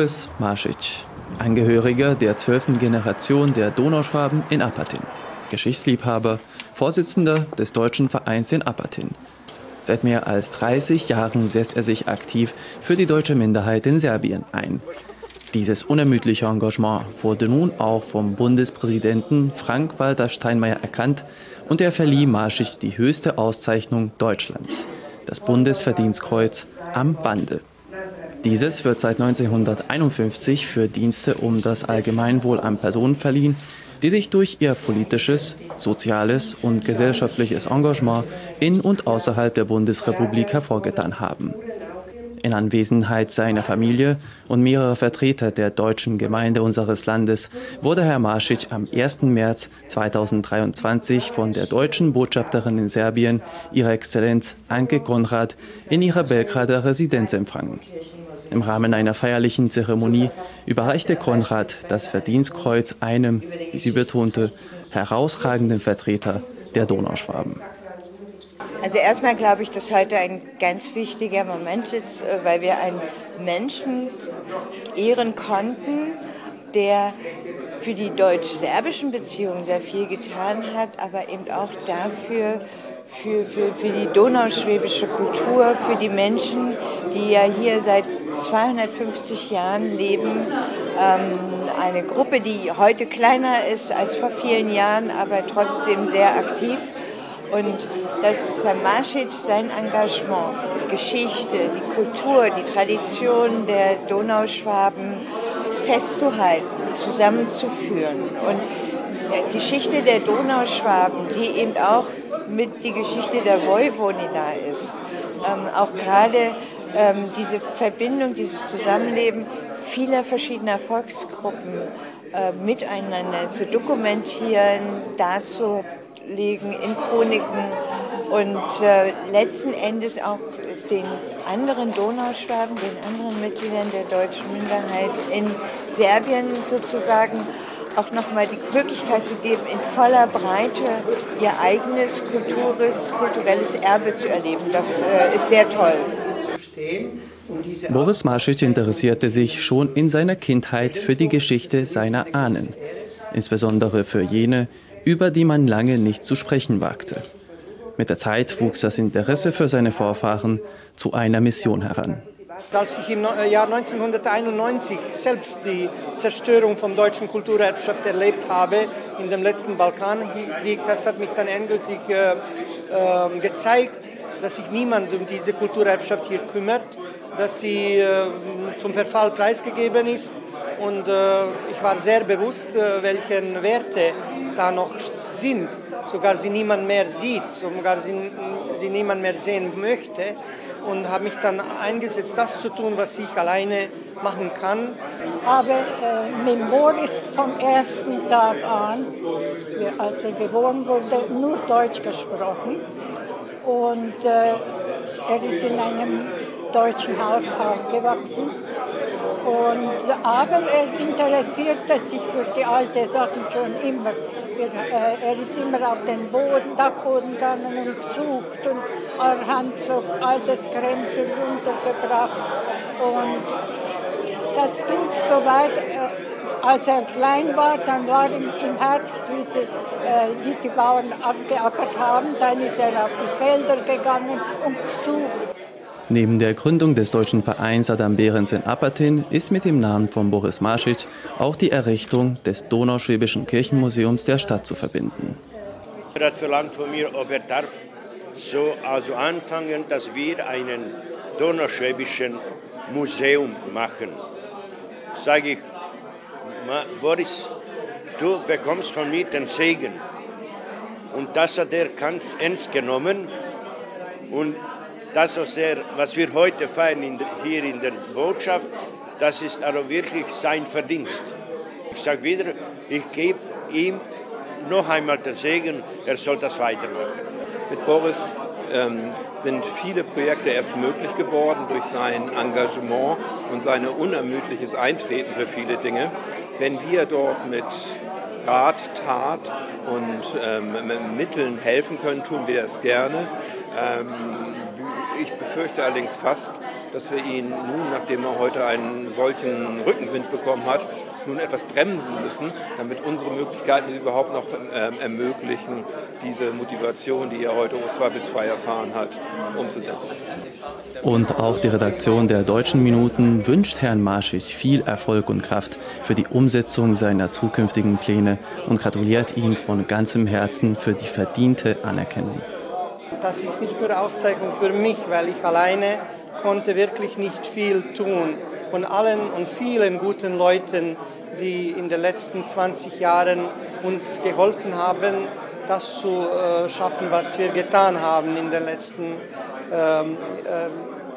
Boris Marschitsch, Angehöriger der zwölften Generation der Donauschwaben in Apatin, Geschichtsliebhaber, Vorsitzender des Deutschen Vereins in Apatin. Seit mehr als 30 Jahren setzt er sich aktiv für die deutsche Minderheit in Serbien ein. Dieses unermüdliche Engagement wurde nun auch vom Bundespräsidenten Frank-Walter Steinmeier erkannt und er verlieh Marschig die höchste Auszeichnung Deutschlands, das Bundesverdienstkreuz am Bande. Dieses wird seit 1951 für Dienste um das Allgemeinwohl an Personen verliehen, die sich durch ihr politisches, soziales und gesellschaftliches Engagement in und außerhalb der Bundesrepublik hervorgetan haben. In Anwesenheit seiner Familie und mehrerer Vertreter der deutschen Gemeinde unseres Landes wurde Herr Marschitsch am 1. März 2023 von der deutschen Botschafterin in Serbien, Ihrer Exzellenz Anke Konrad, in ihrer Belgrader Residenz empfangen. Im Rahmen einer feierlichen Zeremonie überreichte Konrad das Verdienstkreuz einem, wie sie betonte, herausragenden Vertreter der Donauschwaben. Also erstmal glaube ich, dass heute ein ganz wichtiger Moment ist, äh, weil wir einen Menschen ehren konnten, der für die deutsch-serbischen Beziehungen sehr viel getan hat, aber eben auch dafür, für, für, für die donauschwäbische Kultur, für die Menschen, die ja hier seit 250 Jahren leben. Ähm, eine Gruppe, die heute kleiner ist als vor vielen Jahren, aber trotzdem sehr aktiv. Und dass Samasic sein Engagement, die Geschichte, die Kultur, die Tradition der Donauschwaben festzuhalten, zusammenzuführen. Und Geschichte der Donauschwaben, die eben auch mit die Geschichte der Vojvodina ist, ähm, auch gerade ähm, diese Verbindung, dieses Zusammenleben vieler verschiedener Volksgruppen äh, miteinander zu dokumentieren, dazu legen in Chroniken und äh, letzten Endes auch den anderen Donauschwaben, den anderen Mitgliedern der deutschen Minderheit in Serbien sozusagen auch nochmal die Möglichkeit zu geben, in voller Breite ihr eigenes kulturelles, kulturelles Erbe zu erleben. Das äh, ist sehr toll. Boris Marschitsch interessierte sich schon in seiner Kindheit für die Geschichte seiner Ahnen, insbesondere für jene, über die man lange nicht zu sprechen wagte. Mit der Zeit wuchs das Interesse für seine Vorfahren zu einer Mission heran. Als ich im äh, Jahr 1991 selbst die Zerstörung von deutschen Kulturerbschaft erlebt habe in dem letzten Balkankrieg, das hat mich dann endgültig äh, äh, gezeigt, dass sich niemand um diese Kulturerbschaft hier kümmert, dass sie äh, zum Verfall preisgegeben ist. Und äh, ich war sehr bewusst, äh, welche Werte da noch sind, sogar sie niemand mehr sieht, sogar sie, sie niemand mehr sehen möchte. Und habe mich dann eingesetzt, das zu tun, was ich alleine machen kann. Aber äh, mit Boris vom ersten Tag an, als er geboren wurde, nur Deutsch gesprochen. Und äh, er ist in einem deutschen Haus aufgewachsen. Und, aber er interessierte sich für die alten Sachen schon immer. Er, er ist immer auf den Boden, Dachboden gegangen und gesucht und er hat so altes Krempel runtergebracht. Und das ging so weit, äh, als er klein war, dann war im, Herbst, wie sie, äh, die, die Bauern abgeackert haben, dann ist er auf die Felder gegangen und gesucht. Neben der Gründung des deutschen Vereins Adam Behrens in Apatin ist mit dem Namen von Boris Marschitsch auch die Errichtung des Donauschwäbischen Kirchenmuseums der Stadt zu verbinden. Er hat verlangt von mir, ob er darf so also anfangen, dass wir einen Donauschwäbischen Museum machen. Sage ich, Boris, du bekommst von mir den Segen. Und das hat er ganz ernst genommen. Und das, was, er, was wir heute feiern in, hier in der Botschaft, das ist also wirklich sein Verdienst. Ich sage wieder, ich gebe ihm noch einmal den Segen, er soll das weitermachen. Mit Boris ähm, sind viele Projekte erst möglich geworden durch sein Engagement und sein unermüdliches Eintreten für viele Dinge. Wenn wir dort mit Rat, Tat und ähm, Mitteln helfen können, tun wir das gerne. Ähm, Ich befürchte allerdings fast, dass wir ihn nun, nachdem er heute einen solchen Rückenwind bekommen hat, nun etwas bremsen müssen, damit unsere Möglichkeiten überhaupt noch ähm, ermöglichen, diese Motivation, die er heute zweifelsfrei erfahren hat, umzusetzen. Und auch die Redaktion der Deutschen Minuten wünscht Herrn Marschig viel Erfolg und Kraft für die Umsetzung seiner zukünftigen Pläne und gratuliert ihm von ganzem Herzen für die verdiente Anerkennung. Das ist nicht nur Auszeichnung für mich, weil ich alleine konnte wirklich nicht viel tun von allen und vielen guten Leuten, die in den letzten 20 Jahren uns geholfen haben, das zu äh, schaffen, was wir getan haben in den letzten ähm,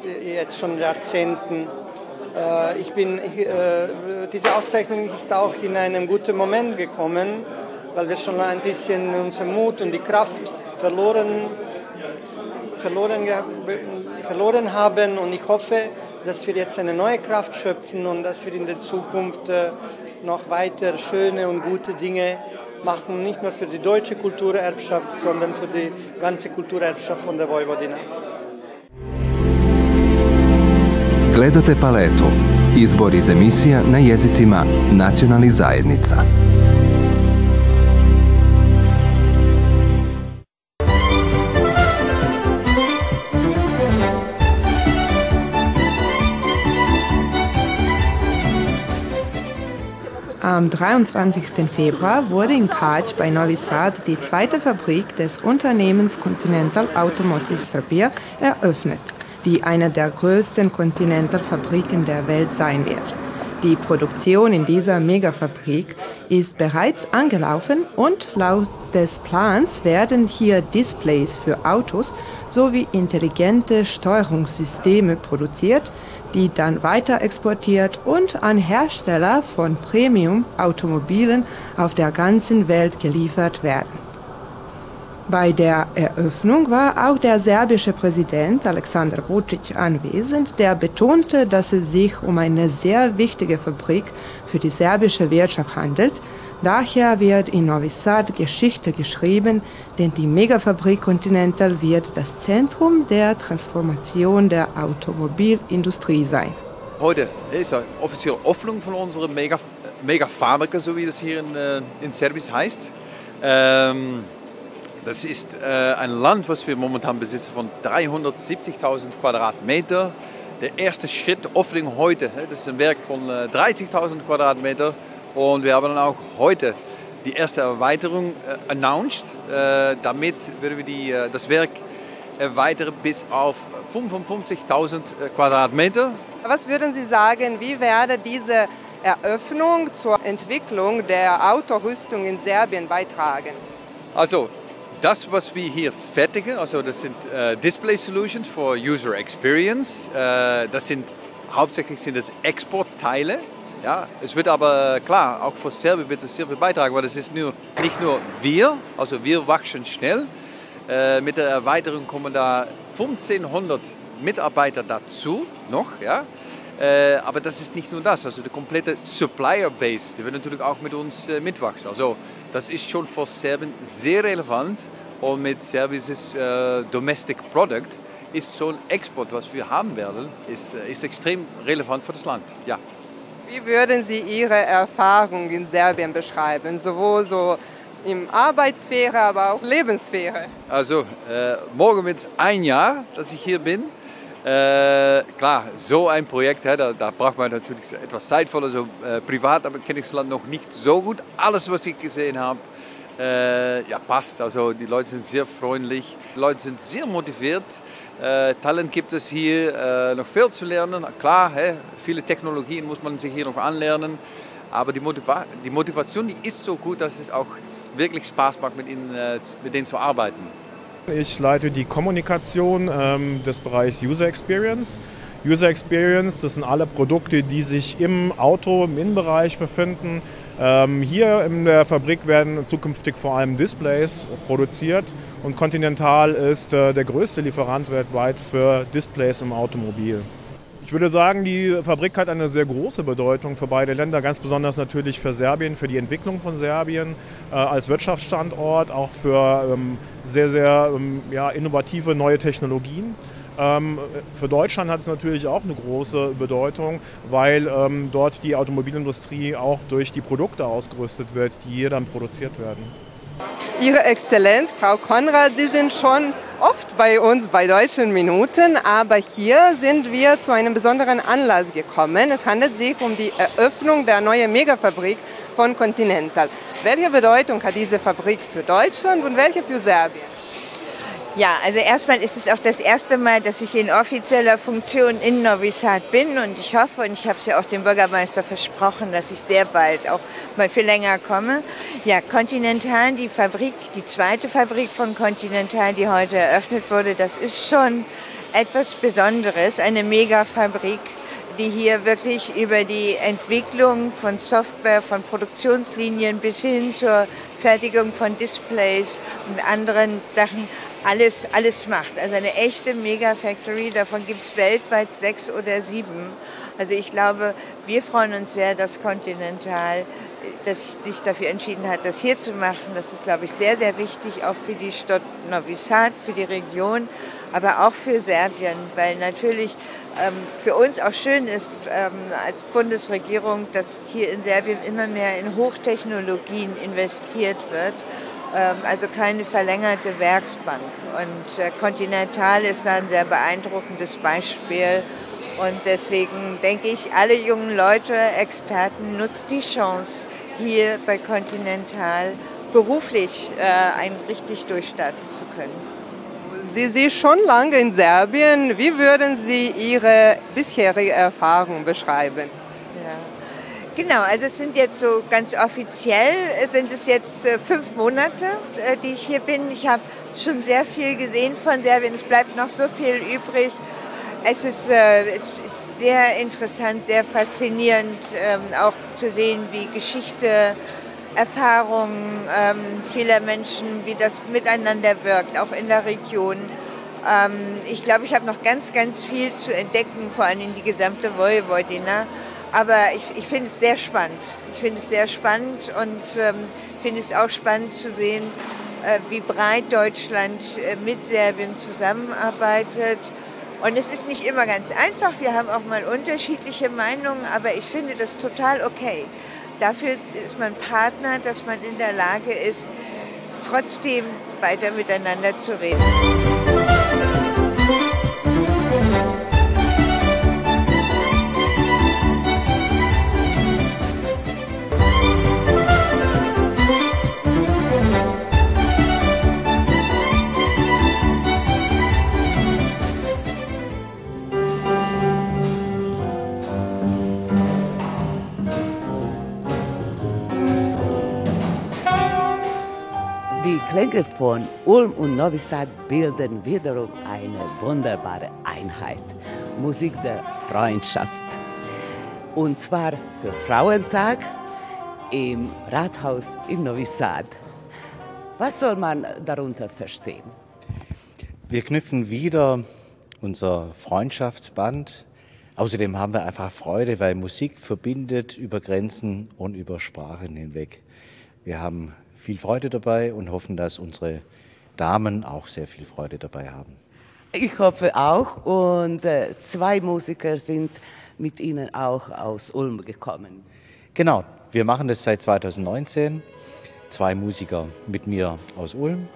äh, jetzt schon Jahrzehnten. Äh, ich bin, ich, äh, diese Auszeichnung ist auch in einem guten Moment gekommen, weil wir schon ein bisschen unseren Mut und die Kraft verloren, verloren, verloren haben und ich hoffe, dass wir jetzt eine neue Kraft schöpfen und dass wir in der Zukunft äh, noch weiter schöne und gute Dinge machen, nicht nur für die deutsche Kulturerbschaft, sondern für die ganze Kulturerbschaft von der Vojvodina. Gledate paletu. Izbor iz emisija na jezicima nacionalnih zajednica. Am 23. Februar wurde in Kać bei Novi Sad die zweite Fabrik des Unternehmens Continental Automotive Serbia eröffnet, die eine der größten Continental-Fabriken der Welt sein wird. Die Produktion in dieser Megafabrik ist bereits angelaufen und laut des Plans werden hier Displays für Autos sowie intelligente Steuerungssysteme produziert, die dann weiter exportiert und an Hersteller von Premium-Automobilen auf der ganzen Welt geliefert werden. Bei der Eröffnung war auch der serbische Präsident Alexander Vucic anwesend, der betonte, dass es sich um eine sehr wichtige Fabrik für die serbische Wirtschaft handelt, Daher wird in Novi Sad Geschichte geschrieben, denn die Megafabrik Continental wird das Zentrum der Transformation der Automobilindustrie sein. Heute ist eine offizielle Öffnung von unserer Mega, Megafabrika, so wie das hier in, äh, in Serbisch heißt. Ähm, das ist äh, ein Land, was wir momentan besitzen von 370.000 Quadratmeter. Der erste Schritt, Öffnung heute, das ist ein Werk von äh, 30.000 Quadratmeter. Und wir haben dann auch heute die erste Erweiterung äh, announced. Äh, damit werden wir die, äh, das Werk erweitern bis auf 55.000 äh, Quadratmeter. Was würden Sie sagen, wie werde diese Eröffnung zur Entwicklung der Autorüstung in Serbien beitragen? Also, das, was wir hier fertigen, also das sind äh, Display Solutions for User Experience. Äh, das sind hauptsächlich sind das Exportteile ja, es wird aber klar, auch für Serbien wird es sehr viel beitragen, weil es ist nur, nicht nur wir, also wir wachsen schnell. Äh, mit der Erweiterung kommen da 1500 Mitarbeiter dazu noch. Ja? Äh, aber das ist nicht nur das, also die komplette Supplier Base, die wird natürlich auch mit uns äh, mitwachsen. Also das ist schon für Serbien sehr relevant und mit Services äh, Domestic Product ist so ein Export, was wir haben werden, ist, äh, ist extrem relevant für das Land. Ja. Wie würden Sie Ihre Erfahrung in Serbien beschreiben, sowohl so in Arbeitssphäre, aber auch Lebenssphäre? Also äh, morgen wird es ein Jahr, dass ich hier bin. Äh, klar, so ein Projekt, da, da, braucht man natürlich etwas Zeit für. Also, äh, privat kenne ich das Land noch nicht so gut. Alles, was ich gesehen habe, äh, ja, passt. Also die Leute sind sehr freundlich, die Leute sind sehr motiviert. Äh, Talent gibt es hier äh, noch viel zu lernen. Klar, hä, viele Technologien muss man sich hier noch anlernen. Aber die, Motiva die Motivation die ist so gut, dass es auch wirklich Spaß macht, mit, ihnen, äh, mit denen zu arbeiten. Ich leite die Kommunikation ähm, des Bereichs User Experience. User Experience, das sind alle Produkte, die sich im Auto, im Innenbereich befinden. Ähm, hier in der Fabrik werden zukünftig vor allem Displays produziert und Continental ist äh, der größte Lieferant weltweit für Displays im Automobil. Ich würde sagen, die Fabrik hat eine sehr große Bedeutung für beide Länder, ganz besonders natürlich für Serbien, für die Entwicklung von Serbien äh, als Wirtschaftsstandort, auch für ähm, sehr, sehr ähm, ja, innovative neue Technologien. Ähm, für Deutschland hat es natürlich auch eine große Bedeutung, weil ähm, dort die Automobilindustrie auch durch die Produkte ausgerüstet wird, die hier dann produziert werden. Ihre Exzellenz, Frau Konrad, Sie sind schon oft bei uns bei Deutschen Minuten, aber hier sind wir zu einem besonderen Anlass gekommen. Es handelt sich um die Eröffnung der neuen Megafabrik von Continental. Welche Bedeutung hat diese Fabrik für Deutschland und welche für Serbien? Ja, also erstmal ist es auch das erste Mal, dass ich in offizieller Funktion in Novi Sad bin und ich hoffe und ich habe es ja auch dem Bürgermeister versprochen, dass ich sehr bald auch mal für länger komme. Ja, Continental, die Fabrik, die zweite Fabrik von Continental, die heute eröffnet wurde, das ist schon etwas Besonderes, eine Megafabrik die hier wirklich über die Entwicklung von Software, von Produktionslinien bis hin zur Fertigung von Displays und anderen Sachen alles, alles macht. Also eine echte Mega-Factory, davon gibt es weltweit sechs oder sieben. Also ich glaube, wir freuen uns sehr, dass Continental dass sich dafür entschieden hat, das hier zu machen. Das ist, glaube ich, sehr, sehr wichtig, auch für die Stadt Novi Sad, für die Region, aber auch für Serbien, weil natürlich ähm, für uns auch schön ist ähm, als Bundesregierung, dass hier in Serbien immer mehr in Hochtechnologien investiert wird also keine verlängerte Werksbank. Und äh, Continental ist da ein sehr beeindruckendes Beispiel. Und deswegen denke ich, alle jungen Leute, Experten, nutzt die Chance, hier bei Continental beruflich äh, ein richtig durchstarten zu können. Sie sind schon lange in Serbien. Wie würden Sie Ihre bisherige Erfahrung beschreiben? Genau, also es sind jetzt so ganz offiziell, sind es jetzt äh, fünf Monate, äh, die ich hier bin. Ich habe schon sehr viel gesehen von Serbien. Es bleibt noch so viel übrig. Es ist, äh, es ist sehr interessant, sehr faszinierend, ähm, auch zu sehen, wie Geschichte, Erfahrungen ähm, vieler Menschen, wie das miteinander wirkt, auch in der Region. Ähm, ich glaube, ich habe noch ganz, ganz viel zu entdecken, vor allem die gesamte Vojvodina. Aber ich, ich finde es sehr spannend. Ich finde es sehr spannend und ähm, finde es auch spannend zu sehen, äh, wie breit Deutschland äh, mit Serbien zusammenarbeitet. Und es ist nicht immer ganz einfach. Wir haben auch mal unterschiedliche Meinungen, aber ich finde das total okay. Dafür ist man Partner, dass man in der Lage ist, trotzdem weiter miteinander zu reden. Klänge von Ulm und Novi Sad bilden wiederum eine wunderbare Einheit. Musik der Freundschaft. Und zwar für Frauentag im Rathaus in Novi Sad. Was soll man darunter verstehen? Wir knüpfen wieder unser Freundschaftsband. Außerdem haben wir einfach Freude, weil Musik verbindet über Grenzen und über Sprachen hinweg. Wir haben viel Freude dabei und hoffen, dass unsere Damen auch sehr viel Freude dabei haben. Ich hoffe auch. Und äh, zwei Musiker sind mit Ihnen auch aus Ulm gekommen. Genau, wir machen das seit 2019. Zwei Musiker mit mir aus Ulm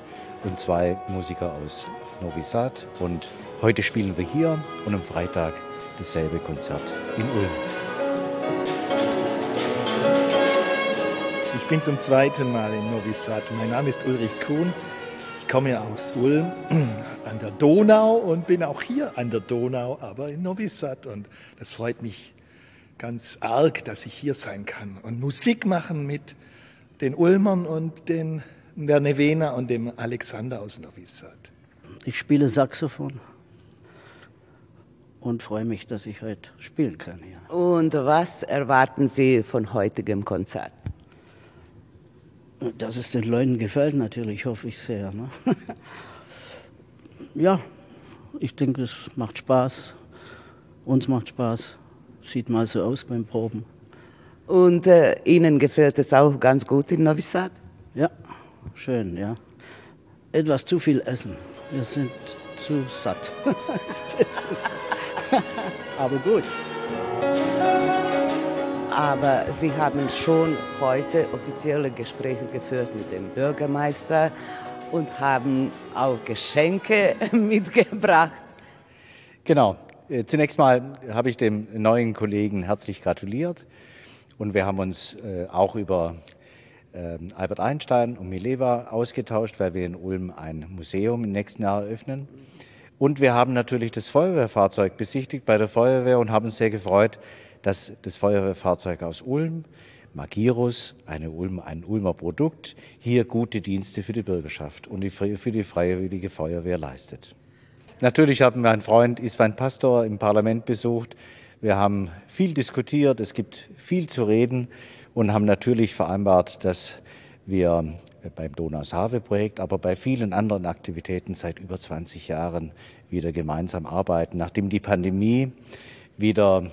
und zwei Musiker aus Novi Sad. Und heute spielen wir hier und am Freitag dasselbe Konzert in Ulm. Ich bin zum zweiten Mal in Novi Sad. Mein Name ist Ulrich Kuhn. Ich komme aus Ulm an der Donau und bin auch hier an der Donau, aber in Novi Sad. Und das freut mich ganz arg, dass ich hier sein kann und Musik machen mit den Ulmern und den, der Nevena und dem Alexander aus Novi Sad. Ich spiele Saxophon und freue mich, dass ich heute spielen kann. Ja. Und was erwarten Sie von heutigem Konzert? Dass es den Leuten gefällt, natürlich, hoffe ich sehr. Ne? ja, ich denke, es macht Spaß. Uns macht Spaß. Sieht mal so aus beim Proben. Und äh, Ihnen gefällt es auch ganz gut in Novi Sad? Ja, schön, ja. Etwas zu viel essen. Wir sind zu satt. Aber gut. Aber Sie haben schon heute offizielle Gespräche geführt mit dem Bürgermeister und haben auch Geschenke mitgebracht. Genau. Äh, zunächst mal habe ich dem neuen Kollegen herzlich gratuliert und wir haben uns äh, auch über ähm, Albert Einstein und Mileva ausgetauscht, weil wir in Ulm ein Museum im nächsten Jahr eröffnen. Und wir haben natürlich das Feuerwehrfahrzeug besichtigt bei der Feuerwehr und haben uns sehr gefreut, dass das Feuerwehrfahrzeug aus Ulm, Magirus, eine Ulm, ein Ulmer Produkt, hier gute Dienste für die Bürgerschaft und die, für die Freiwillige Feuerwehr leistet. Natürlich haben wir einen Freund, Isvan Pastor, im Parlament besucht. Wir haben viel diskutiert, es gibt viel zu reden und haben natürlich vereinbart, dass wir beim Donau-Save-Projekt, aber bei vielen anderen Aktivitäten seit über 20 Jahren wieder gemeinsam arbeiten. Nachdem die Pandemie wieder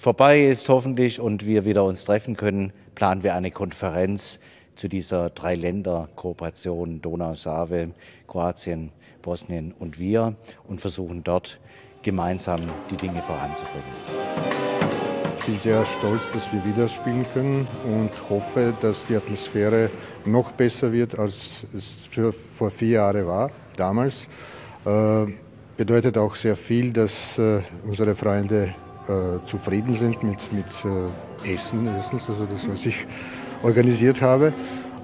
vorbei ist, hoffentlich, und wir wieder uns treffen können, planen wir eine Konferenz zu dieser Drei-Länder-Kooperation Donau-Save, Kroatien, Bosnien und wir und versuchen dort gemeinsam die Dinge voranzubringen. Ich bin sehr stolz, dass wir wieder spielen können und hoffe, dass die Atmosphäre noch besser wird, als es vor vier Jahren war, damals. Äh, bedeutet auch sehr viel, dass äh, unsere Freunde äh, zufrieden sind mit, mit äh, Essen, erstens, also das, was ich organisiert habe.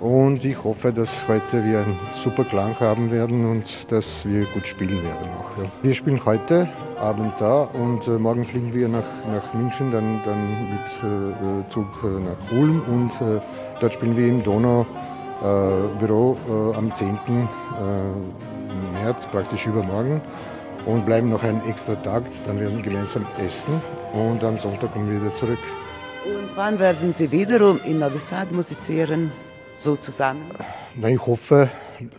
Und ich hoffe, dass heute wir einen super Klang haben werden und dass wir gut spielen werden auch. Ja. Wir spielen heute Abend da und äh, morgen fliegen wir nach, nach München, dann, dann mit äh, Zug äh, nach Ulm und dort spielen wir im Donau Büro äh, am 10. März, praktisch übermorgen und bleiben noch einen extra Tag, dann werden wir gemeinsam essen und am Sonntag kommen wir wieder zurück. Und wann werden Sie wiederum in Novi Sad musizieren? so zusammen? Na, ich hoffe,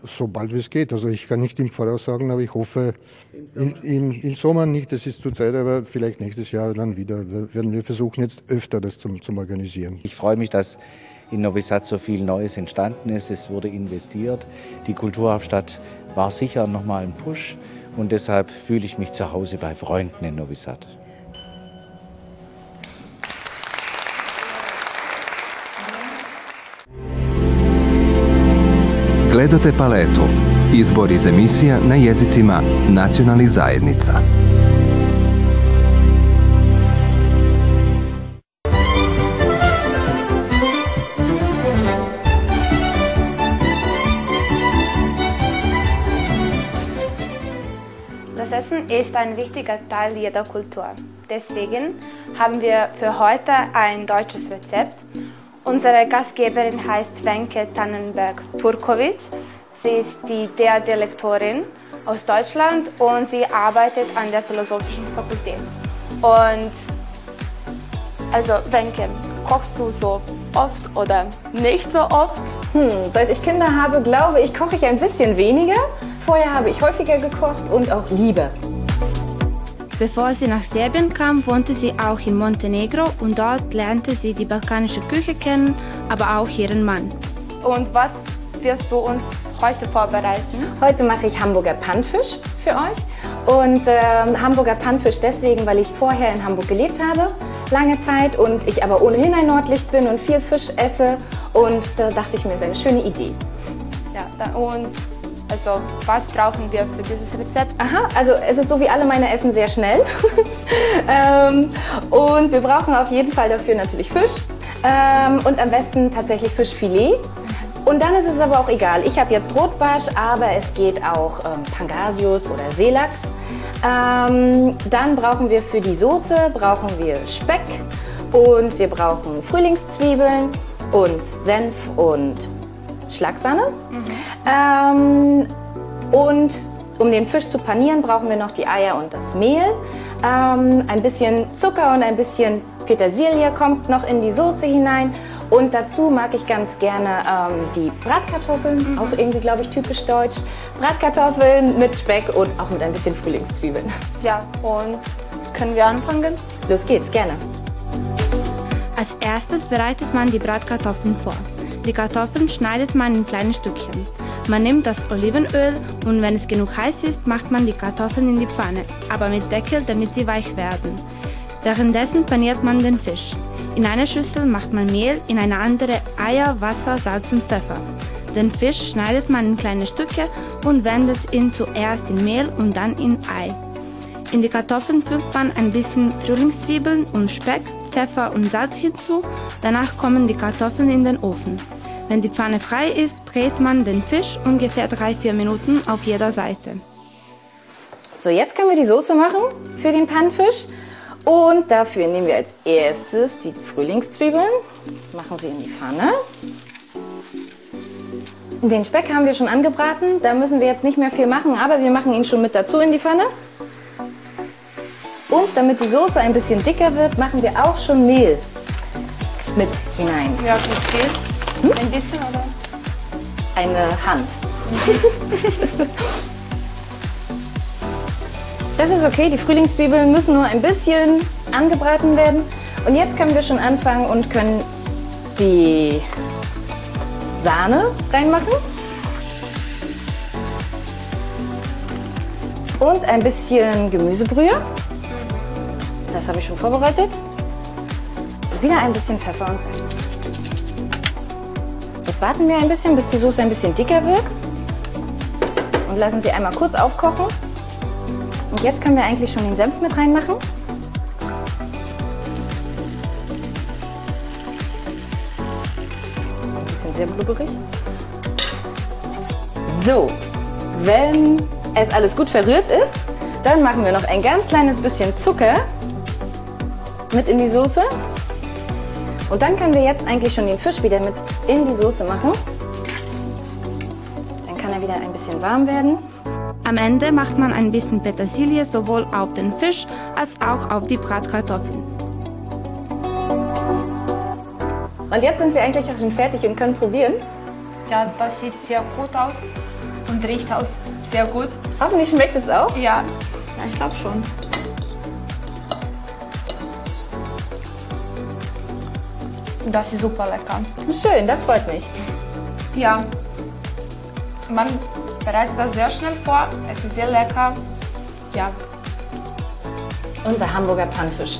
so bald wie es geht. Also ich kann nicht im Voraus sagen, aber ich hoffe im Sommer, im, im, im Sommer nicht, das ist zurzeit, aber vielleicht nächstes Jahr dann wieder. Wir werden wir versuchen jetzt öfter das zum, zum Organisieren. Ich freue mich, dass in Novi Sad so viel Neues entstanden ist. Es wurde investiert. Die Kulturhauptstadt war sicher nochmal ein Push und deshalb fühle ich mich zu Hause bei Freunden in Novi Sad. Gledate paletu. Izbor iz emisija na jezicima nacionalnih zajednica. Ist ein wichtiger Teil jeder Kultur. Deswegen haben wir für heute ein deutsches Rezept Unsere Gastgeberin heißt Wenke Tannenberg-Turkovic. Sie ist die DR-Delektorin aus Deutschland und sie arbeitet an der Philosophischen Fakultät. Und also Wenke, kochst du so oft oder nicht so oft? Hm, seit ich Kinder habe, glaube ich, koche ich ein bisschen weniger. Vorher habe ich häufiger gekocht und auch lieber. Bevor sie nach Serbien kam, wohnte sie auch in Montenegro und dort lernte sie die balkanische Küche kennen, aber auch ihren Mann. Und was wirst du uns heute vorbereiten? Heute mache ich Hamburger Pannfisch für euch. Und äh, Hamburger Pannfisch deswegen, weil ich vorher in Hamburg gelebt habe, lange Zeit und ich aber ohnehin ein Nordlicht bin und viel Fisch esse. Und da dachte ich mir, das ist eine schöne Idee. Ja, und also was brauchen wir für dieses Rezept? Aha, also es ist so wie alle meine Essen sehr schnell. ähm, und wir brauchen auf jeden Fall dafür natürlich Fisch ähm, und am besten tatsächlich Fischfilet. Und dann ist es aber auch egal. Ich habe jetzt Rotbarsch, aber es geht auch ähm, Pangasius oder Seelachs. Ähm, dann brauchen wir für die Soße brauchen wir Speck und wir brauchen Frühlingszwiebeln und Senf und Schlagsahne. Mhm. Ähm, und um den Fisch zu panieren, brauchen wir noch die Eier und das Mehl. Ähm, ein bisschen Zucker und ein bisschen Petersilie kommt noch in die Soße hinein. Und dazu mag ich ganz gerne ähm, die Bratkartoffeln, mhm. auch irgendwie, glaube ich, typisch deutsch. Bratkartoffeln mit Speck und auch mit ein bisschen Frühlingszwiebeln. Ja, und können wir anfangen? Los geht's, gerne. Als erstes bereitet man die Bratkartoffeln vor. Die Kartoffeln schneidet man in kleine Stückchen. Man nimmt das Olivenöl und wenn es genug heiß ist, macht man die Kartoffeln in die Pfanne, aber mit Deckel, damit sie weich werden. Währenddessen paniert man den Fisch. In einer Schüssel macht man Mehl, in eine andere Eier, Wasser, Salz und Pfeffer. Den Fisch schneidet man in kleine Stücke und wendet ihn zuerst in Mehl und dann in Ei. In die Kartoffeln fügt man ein bisschen Frühlingszwiebeln und Speck, Pfeffer und Salz hinzu. Danach kommen die Kartoffeln in den Ofen. Wenn die Pfanne frei ist, brät man den Fisch ungefähr 3-4 Minuten auf jeder Seite. So, jetzt können wir die Soße machen für den Pannenfisch. Und dafür nehmen wir als erstes die Frühlingszwiebeln, machen sie in die Pfanne. Den Speck haben wir schon angebraten, da müssen wir jetzt nicht mehr viel machen, aber wir machen ihn schon mit dazu in die Pfanne. Und damit die Soße ein bisschen dicker wird, machen wir auch schon Mehl mit hinein. Ja, viel? Hm? Ein bisschen oder? Eine Hand. das ist okay, die Frühlingszwiebeln müssen nur ein bisschen angebraten werden. Und jetzt können wir schon anfangen und können die Sahne reinmachen. Und ein bisschen Gemüsebrühe. Das habe ich schon vorbereitet. Wieder ein bisschen Pfeffer und Salz. Jetzt warten wir ein bisschen, bis die Soße ein bisschen dicker wird. Und lassen sie einmal kurz aufkochen. Und jetzt können wir eigentlich schon den Senf mit reinmachen. Das ist ein bisschen sehr blubberig. So, wenn es alles gut verrührt ist, dann machen wir noch ein ganz kleines bisschen Zucker mit in die Soße. Und dann können wir jetzt eigentlich schon den Fisch wieder mit in die Soße machen. Dann kann er wieder ein bisschen warm werden. Am Ende macht man ein bisschen Petersilie sowohl auf den Fisch als auch auf die Bratkartoffeln. Und jetzt sind wir eigentlich auch schon fertig und können probieren. Ja, das sieht sehr gut aus und riecht aus sehr gut. Hoffentlich schmeckt es auch. Ja, ja ich glaube schon. Das ist super lecker. Schön, das freut mich. Ja, man bereitet das sehr schnell vor. Es ist sehr lecker. Ja. Unser Hamburger Pannfisch.